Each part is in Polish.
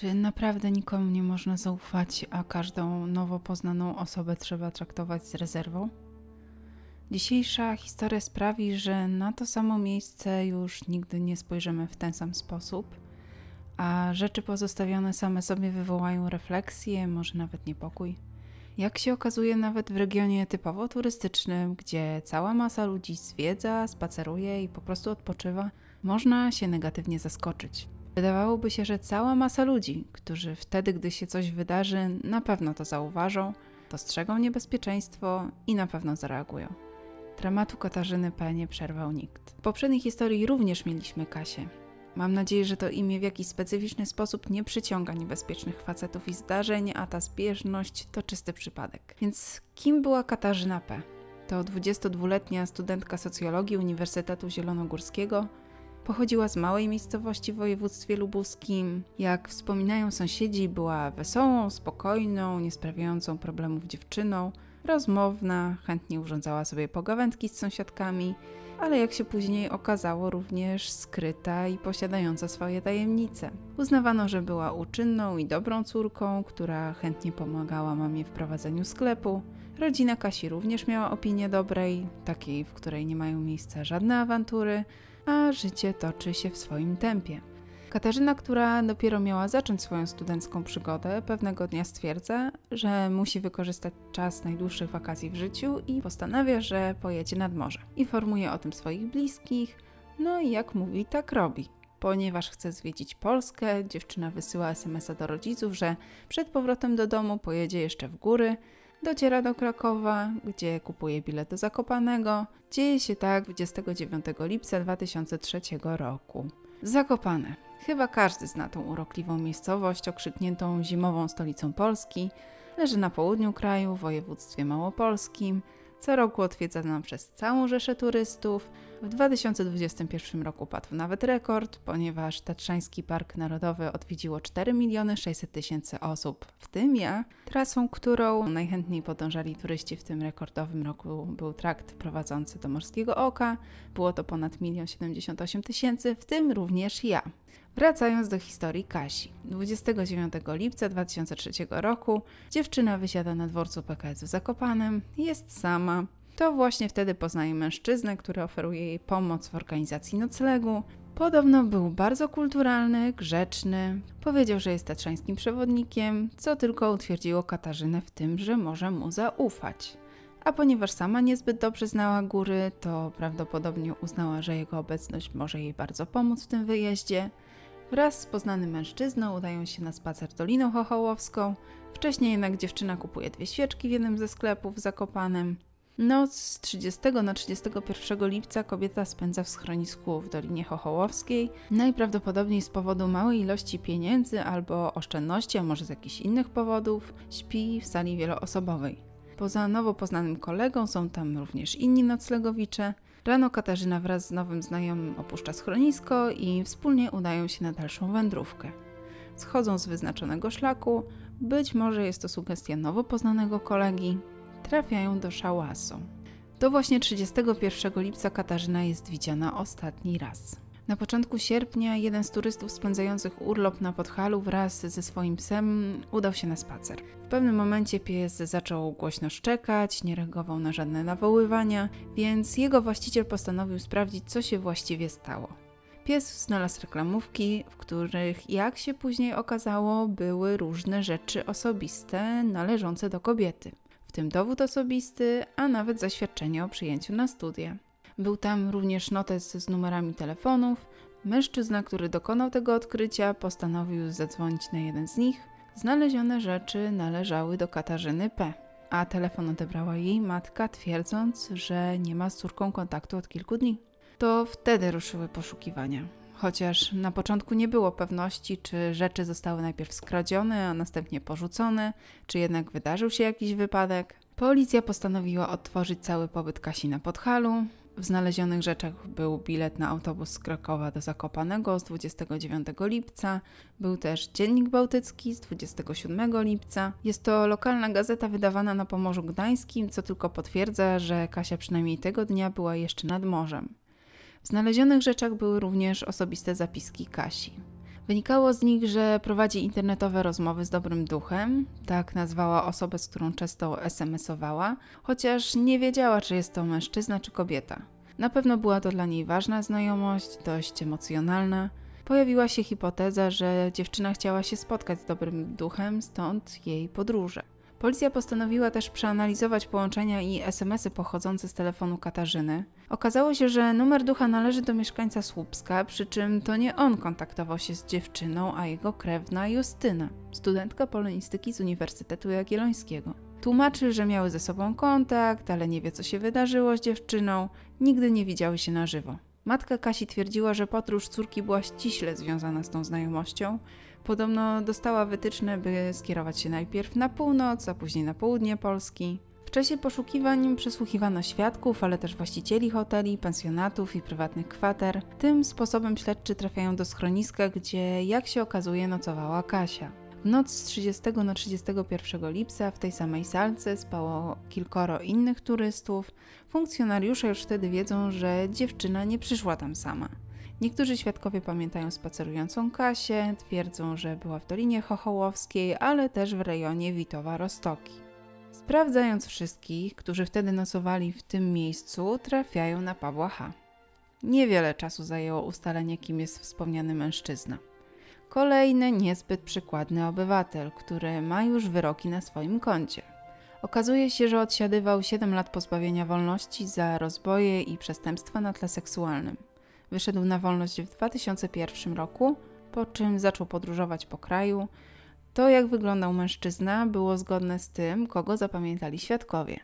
Czy naprawdę nikomu nie można zaufać, a każdą nowo poznaną osobę trzeba traktować z rezerwą? Dzisiejsza historia sprawi, że na to samo miejsce już nigdy nie spojrzymy w ten sam sposób, a rzeczy pozostawione same sobie wywołają refleksję, może nawet niepokój. Jak się okazuje, nawet w regionie typowo turystycznym, gdzie cała masa ludzi zwiedza, spaceruje i po prostu odpoczywa, można się negatywnie zaskoczyć. Wydawałoby się, że cała masa ludzi, którzy wtedy, gdy się coś wydarzy, na pewno to zauważą, dostrzegą niebezpieczeństwo i na pewno zareagują. Dramatu Katarzyny P. nie przerwał nikt. W poprzedniej historii również mieliśmy Kasię. Mam nadzieję, że to imię w jakiś specyficzny sposób nie przyciąga niebezpiecznych facetów i zdarzeń, a ta zbieżność to czysty przypadek. Więc kim była Katarzyna P? To 22-letnia studentka socjologii Uniwersytetu Zielonogórskiego, Pochodziła z małej miejscowości w województwie lubuskim. Jak wspominają sąsiedzi, była wesołą, spokojną, niesprawiającą problemów dziewczyną, rozmowna, chętnie urządzała sobie pogawędki z sąsiadkami, ale jak się później okazało, również skryta i posiadająca swoje tajemnice. Uznawano, że była uczynną i dobrą córką, która chętnie pomagała mamie w prowadzeniu sklepu. Rodzina Kasi również miała opinię dobrej, takiej, w której nie mają miejsca żadne awantury, a życie toczy się w swoim tempie. Katarzyna, która dopiero miała zacząć swoją studencką przygodę, pewnego dnia stwierdza, że musi wykorzystać czas najdłuższych wakacji w życiu i postanawia, że pojedzie nad morze. Informuje o tym swoich bliskich, no i jak mówi, tak robi. Ponieważ chce zwiedzić Polskę, dziewczyna wysyła SMS-a do rodziców, że przed powrotem do domu pojedzie jeszcze w góry, Dociera do Krakowa, gdzie kupuje bilet do Zakopanego. Dzieje się tak 29 lipca 2003 roku. Zakopane. Chyba każdy zna tą urokliwą miejscowość okrzykniętą zimową stolicą Polski. Leży na południu kraju, w województwie małopolskim. Co roku odwiedzana przez całą rzeszę turystów. W 2021 roku padł nawet rekord, ponieważ Tatrzański Park Narodowy odwiedziło 4 miliony 600 tysięcy osób, w tym ja. Trasą, którą najchętniej podążali turyści w tym rekordowym roku był trakt prowadzący do Morskiego Oka. Było to ponad 1 78 tysięcy, w tym również ja. Wracając do historii Kasi. 29 lipca 2003 roku dziewczyna wysiada na dworcu PKS w Zakopanem, jest sama. To właśnie wtedy poznaje mężczyznę, który oferuje jej pomoc w organizacji noclegu. Podobno był bardzo kulturalny, grzeczny. Powiedział, że jest tatrzańskim przewodnikiem, co tylko utwierdziło Katarzynę w tym, że może mu zaufać. A ponieważ sama niezbyt dobrze znała góry, to prawdopodobnie uznała, że jego obecność może jej bardzo pomóc w tym wyjeździe. Wraz z poznanym mężczyzną udają się na spacer Doliną Chochołowską. Wcześniej jednak dziewczyna kupuje dwie świeczki w jednym ze sklepów w Zakopanem. Noc z 30 na 31 lipca kobieta spędza w schronisku w Dolinie Chochołowskiej, najprawdopodobniej z powodu małej ilości pieniędzy albo oszczędności, a może z jakichś innych powodów, śpi w sali wieloosobowej. Poza nowo poznanym kolegą są tam również inni noclegowicze. Rano Katarzyna wraz z nowym znajomym opuszcza schronisko i wspólnie udają się na dalszą wędrówkę. Schodzą z wyznaczonego szlaku, być może jest to sugestia nowo poznanego kolegi, trafiają do szałasu. To właśnie 31 lipca Katarzyna jest widziana ostatni raz. Na początku sierpnia jeden z turystów spędzających urlop na Podhalu wraz ze swoim psem udał się na spacer. W pewnym momencie pies zaczął głośno szczekać, nie reagował na żadne nawoływania, więc jego właściciel postanowił sprawdzić, co się właściwie stało. Pies znalazł reklamówki, w których, jak się później okazało, były różne rzeczy osobiste należące do kobiety, tym dowód osobisty, a nawet zaświadczenie o przyjęciu na studia. Był tam również notes z numerami telefonów. Mężczyzna, który dokonał tego odkrycia, postanowił zadzwonić na jeden z nich. Znalezione rzeczy należały do Katarzyny P., a telefon odebrała jej matka, twierdząc, że nie ma z córką kontaktu od kilku dni. To wtedy ruszyły poszukiwania. Chociaż na początku nie było pewności, czy rzeczy zostały najpierw skradzione, a następnie porzucone, czy jednak wydarzył się jakiś wypadek. Policja postanowiła odtworzyć cały pobyt Kasi na Podhalu. W znalezionych rzeczach był bilet na autobus z Krakowa do Zakopanego z 29 lipca, był też Dziennik Bałtycki z 27 lipca. Jest to lokalna gazeta wydawana na Pomorzu Gdańskim, co tylko potwierdza, że Kasia przynajmniej tego dnia była jeszcze nad morzem. Znalezionych rzeczach były również osobiste zapiski Kasi. Wynikało z nich, że prowadzi internetowe rozmowy z dobrym duchem, tak nazwała osobę, z którą często SMS-owała, chociaż nie wiedziała, czy jest to mężczyzna czy kobieta. Na pewno była to dla niej ważna znajomość, dość emocjonalna. Pojawiła się hipoteza, że dziewczyna chciała się spotkać z dobrym duchem, stąd jej podróże. Policja postanowiła też przeanalizować połączenia i SMS-y pochodzące z telefonu Katarzyny. Okazało się, że numer ducha należy do mieszkańca Słupska, przy czym to nie on kontaktował się z dziewczyną, a jego krewna Justyna, studentka polonistyki z Uniwersytetu Jagiellońskiego. Tłumaczy, że miały ze sobą kontakt, ale nie wie, co się wydarzyło z dziewczyną, nigdy nie widziały się na żywo. Matka Kasi twierdziła, że podróż córki była ściśle związana z tą znajomością. Podobno dostała wytyczne, by skierować się najpierw na północ, a później na południe Polski. W czasie poszukiwań przesłuchiwano świadków, ale też właścicieli hoteli, pensjonatów i prywatnych kwater. Tym sposobem śledczy trafiają do schroniska, gdzie, jak się okazuje, nocowała Kasia. W noc z 30 na 31 lipca w tej samej salce spało kilkoro innych turystów. Funkcjonariusze już wtedy wiedzą, że dziewczyna nie przyszła tam sama. Niektórzy świadkowie pamiętają spacerującą Kasię, twierdzą, że była w Dolinie Chochołowskiej, ale też w rejonie Witowa-Rostoki. Sprawdzając wszystkich, którzy wtedy nocowali w tym miejscu, trafiają na Pawła H. Niewiele czasu zajęło ustalenie, kim jest wspomniany mężczyzna. Kolejny niezbyt przykładny obywatel, który ma już wyroki na swoim koncie. Okazuje się, że odsiadywał 7 lat pozbawienia wolności za rozboje i przestępstwa na tle seksualnym. Wyszedł na wolność w 2001 roku, po czym zaczął podróżować po kraju. To, jak wyglądał mężczyzna, było zgodne z tym, kogo zapamiętali świadkowie.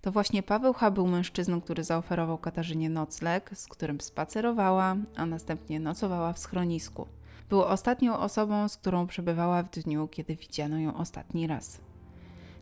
To właśnie Paweł H. był mężczyzną, który zaoferował Katarzynie nocleg, z którym spacerowała, a następnie nocowała w schronisku. Był ostatnią osobą, z którą przebywała w dniu, kiedy widziano ją ostatni raz.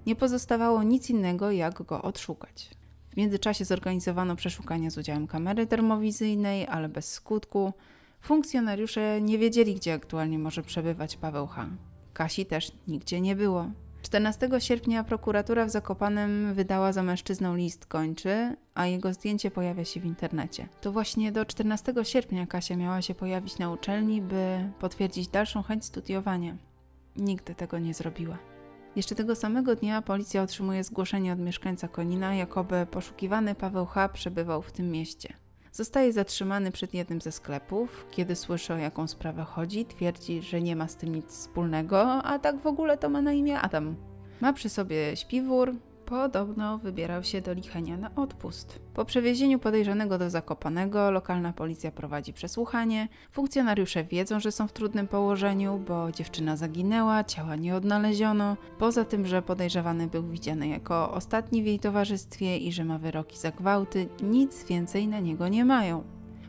Nie pozostawało nic innego, jak go odszukać. W międzyczasie zorganizowano przeszukania z udziałem kamery termowizyjnej, ale bez skutku. Funkcjonariusze nie wiedzieli, gdzie aktualnie może przebywać Paweł H. Kasi też nigdzie nie było. 14 sierpnia prokuratura w Zakopanem wydała za mężczyzną list kończy, a jego zdjęcie pojawia się w internecie. To właśnie do 14 sierpnia Kasia miała się pojawić na uczelni, by potwierdzić dalszą chęć studiowania. Nigdy tego nie zrobiła. Jeszcze tego samego dnia policja otrzymuje zgłoszenie od mieszkańca Konina, jakoby poszukiwany Paweł H. przebywał w tym mieście. Zostaje zatrzymany przed jednym ze sklepów. Kiedy słyszy o jaką sprawę chodzi, twierdzi, że nie ma z tym nic wspólnego, a tak w ogóle to ma na imię Adam. Ma przy sobie śpiwór, Podobno wybierał się do Lichenia na odpust. Po przewiezieniu podejrzanego do Zakopanego, lokalna policja prowadzi przesłuchanie. Funkcjonariusze wiedzą, że są w trudnym położeniu, bo dziewczyna zaginęła, ciała nie odnaleziono. Poza tym, że podejrzewany był widziany jako ostatni w jej towarzystwie i że ma wyroki za gwałty, nic więcej na niego nie mają.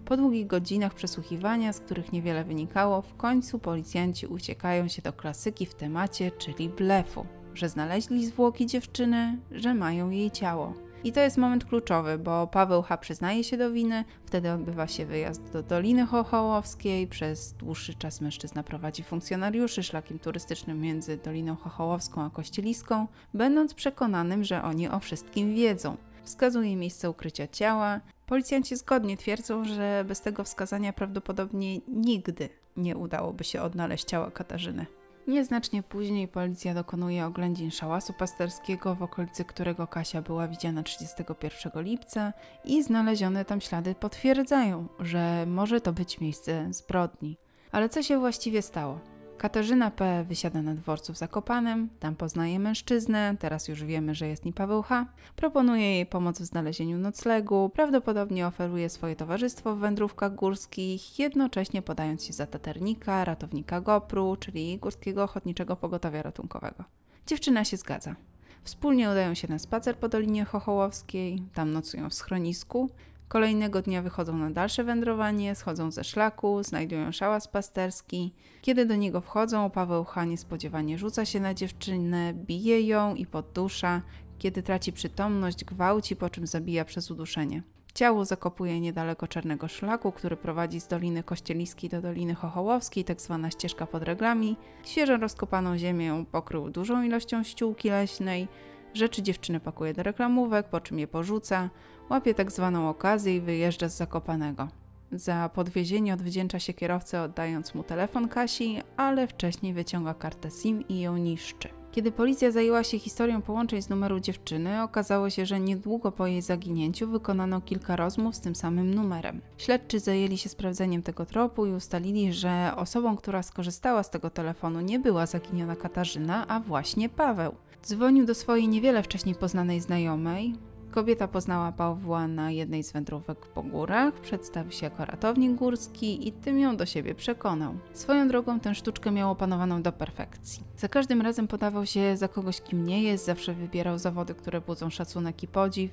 Po długich godzinach przesłuchiwania, z których niewiele wynikało, w końcu policjanci uciekają się do klasyki w temacie, czyli blefu że znaleźli zwłoki dziewczyny, że mają jej ciało. I to jest moment kluczowy, bo Paweł H. przyznaje się do winy, wtedy odbywa się wyjazd do Doliny Chochołowskiej, przez dłuższy czas mężczyzna prowadzi funkcjonariuszy szlakiem turystycznym między Doliną Chochołowską a Kościeliską, będąc przekonanym, że oni o wszystkim wiedzą. Wskazuje miejsce ukrycia ciała. Policjanci zgodnie twierdzą, że bez tego wskazania prawdopodobnie nigdy nie udałoby się odnaleźć ciała Katarzyny. Nieznacznie później policja dokonuje oględzin szałasu pasterskiego, w okolicy którego Kasia była widziana 31 lipca i znalezione tam ślady potwierdzają, że może to być miejsce zbrodni. Ale co się właściwie stało? Katarzyna P. wysiada na dworcu w Zakopanem, tam poznaje mężczyznę, teraz już wiemy, że jest nim Paweł H. Proponuje jej pomoc w znalezieniu noclegu, prawdopodobnie oferuje swoje towarzystwo w wędrówkach górskich, jednocześnie podając się za taternika, ratownika GoPru, czyli Górskiego Ochotniczego Pogotowia Ratunkowego. Dziewczyna się zgadza. Wspólnie udają się na spacer po Dolinie Chochołowskiej, tam nocują w schronisku, Kolejnego dnia wychodzą na dalsze wędrowanie, schodzą ze szlaku, znajdują szałas pasterski. Kiedy do niego wchodzą, Paweł H. niespodziewanie rzuca się na dziewczynę, bije ją i poddusza. Kiedy traci przytomność, gwałci, po czym zabija przez uduszenie. Ciało zakopuje niedaleko czarnego szlaku, który prowadzi z Doliny Kościeliskiej do Doliny Chochołowskiej, tak zwana ścieżka pod reglami. Świeżo rozkopaną ziemię pokrył dużą ilością ściółki leśnej. Rzeczy dziewczyny pakuje do reklamówek, po czym je porzuca. Łapie tak zwaną okazję i wyjeżdża z Zakopanego. Za podwiezienie odwdzięcza się kierowcę oddając mu telefon Kasi, ale wcześniej wyciąga kartę SIM i ją niszczy. Kiedy policja zajęła się historią połączeń z numeru dziewczyny, okazało się, że niedługo po jej zaginięciu wykonano kilka rozmów z tym samym numerem. Śledczy zajęli się sprawdzeniem tego tropu i ustalili, że osobą, która skorzystała z tego telefonu nie była zaginiona Katarzyna, a właśnie Paweł. Dzwonił do swojej niewiele wcześniej poznanej znajomej, Kobieta poznała Pawła na jednej z wędrówek po górach, przedstawił się jako ratownik górski i tym ją do siebie przekonał. Swoją drogą tę sztuczkę miał opanowaną do perfekcji. Za każdym razem podawał się za kogoś, kim nie jest, zawsze wybierał zawody, które budzą szacunek i podziw.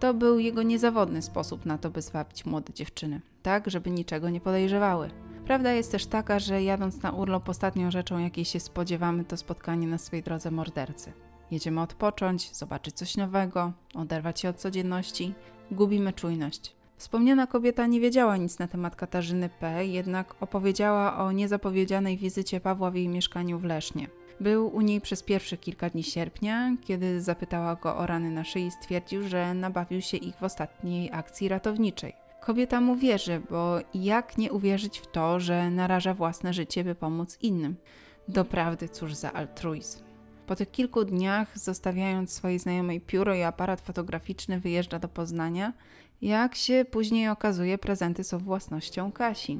To był jego niezawodny sposób na to, by zwabić młode dziewczyny, tak żeby niczego nie podejrzewały. Prawda jest też taka, że jadąc na urlop ostatnią rzeczą, jakiej się spodziewamy, to spotkanie na swej drodze mordercy. Jedziemy odpocząć, zobaczyć coś nowego, oderwać się od codzienności. Gubimy czujność. Wspomniana kobieta nie wiedziała nic na temat Katarzyny P., jednak opowiedziała o niezapowiedzianej wizycie Pawła w jej mieszkaniu w Lesznie. Był u niej przez pierwsze kilka dni sierpnia, kiedy zapytała go o rany na szyi, stwierdził, że nabawił się ich w ostatniej akcji ratowniczej. Kobieta mu wierzy, bo jak nie uwierzyć w to, że naraża własne życie, by pomóc innym? Doprawdy, cóż za altruizm. Po tych kilku dniach, zostawiając swojej znajomej pióro i aparat fotograficzny, wyjeżdża do Poznania. Jak się później okazuje, prezenty są własnością Kasi.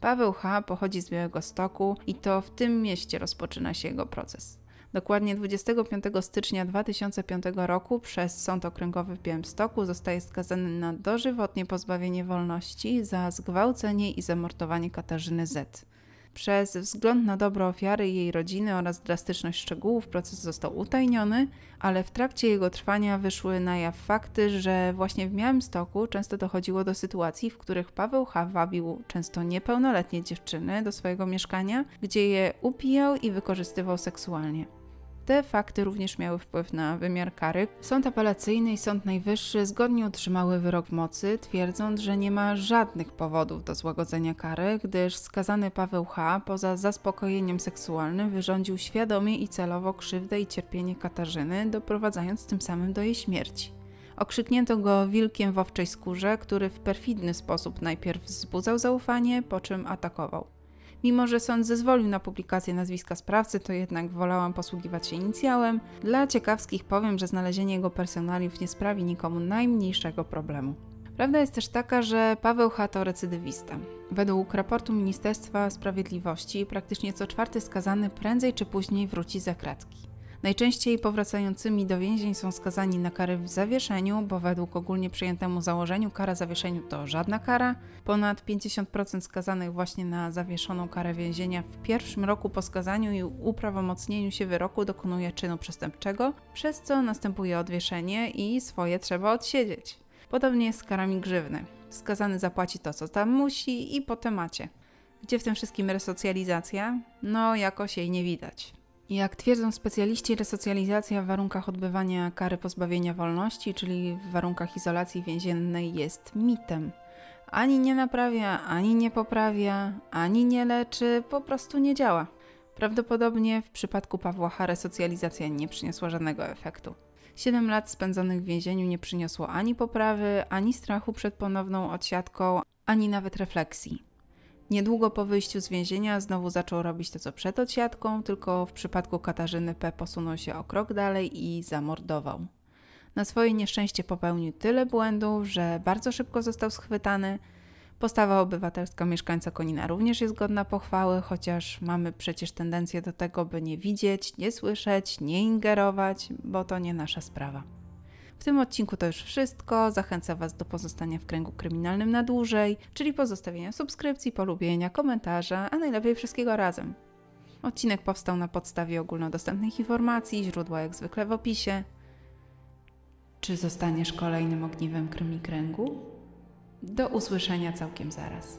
Paweł H. pochodzi z Białego Stoku i to w tym mieście rozpoczyna się jego proces. Dokładnie 25 stycznia 2005 roku przez Sąd Okręgowy w Białymstoku zostaje skazany na dożywotnie pozbawienie wolności za zgwałcenie i zamordowanie Katarzyny Z. Przez wzgląd na dobro ofiary i jej rodziny oraz drastyczność szczegółów proces został utajniony, ale w trakcie jego trwania wyszły na jaw fakty, że właśnie w Białymstoku często dochodziło do sytuacji, w których Paweł H. wabił często niepełnoletnie dziewczyny do swojego mieszkania, gdzie je upijał i wykorzystywał seksualnie. Te fakty również miały wpływ na wymiar kary. Sąd apelacyjny i Sąd Najwyższy zgodnie utrzymały wyrok w mocy, twierdząc, że nie ma żadnych powodów do złagodzenia kary, gdyż skazany Paweł H. poza zaspokojeniem seksualnym wyrządził świadomie i celowo krzywdę i cierpienie Katarzyny, doprowadzając tym samym do jej śmierci. Okrzyknięto go wilkiem w owczej skórze, który w perfidny sposób najpierw wzbudzał zaufanie, po czym atakował. Mimo, że sąd zezwolił na publikację nazwiska sprawcy, to jednak wolałam posługiwać się inicjałem. Dla ciekawskich powiem, że znalezienie jego personaliów nie sprawi nikomu najmniejszego problemu. Prawda jest też taka, że Paweł H. to recydywista. Według raportu Ministerstwa Sprawiedliwości praktycznie co czwarty skazany prędzej czy później wróci za kratki. Najczęściej powracającymi do więzień są skazani na kary w zawieszeniu, bo według ogólnie przyjętemu założeniu kara zawieszeniu to żadna kara. Ponad 50% skazanych właśnie na zawieszoną karę więzienia w pierwszym roku po skazaniu i uprawomocnieniu się wyroku dokonuje czynu przestępczego, przez co następuje odwieszenie i swoje trzeba odsiedzieć. Podobnie jest z karami grzywny. Skazany zapłaci to, co tam musi i po temacie. Gdzie w tym wszystkim resocjalizacja? No, jakoś jej nie widać. Jak twierdzą specjaliści, resocjalizacja w warunkach odbywania kary pozbawienia wolności, czyli w warunkach izolacji więziennej, jest mitem. Ani nie naprawia, ani nie poprawia, ani nie leczy, po prostu nie działa. Prawdopodobnie w przypadku Pawła H. resocjalizacja nie przyniosła żadnego efektu. Siedem lat spędzonych w więzieniu nie przyniosło ani poprawy, ani strachu przed ponowną odsiadką, ani nawet refleksji. Niedługo po wyjściu z więzienia znowu zaczął robić to co przed odsiadką, tylko w przypadku Katarzyny P. posunął się o krok dalej i zamordował. Na swoje nieszczęście popełnił tyle błędów, że bardzo szybko został schwytany. Postawa obywatelska mieszkańca Konina również jest godna pochwały, chociaż mamy przecież tendencję do tego, by nie widzieć, nie słyszeć, nie ingerować, bo to nie nasza sprawa. W tym odcinku to już wszystko. Zachęcam Was do pozostania w kręgu kryminalnym na dłużej, czyli pozostawienia subskrypcji, polubienia, komentarza, a najlepiej wszystkiego razem. Odcinek powstał na podstawie ogólnodostępnych informacji, źródła jak zwykle w opisie. Czy zostaniesz kolejnym ogniwem kręgu? Do usłyszenia całkiem zaraz.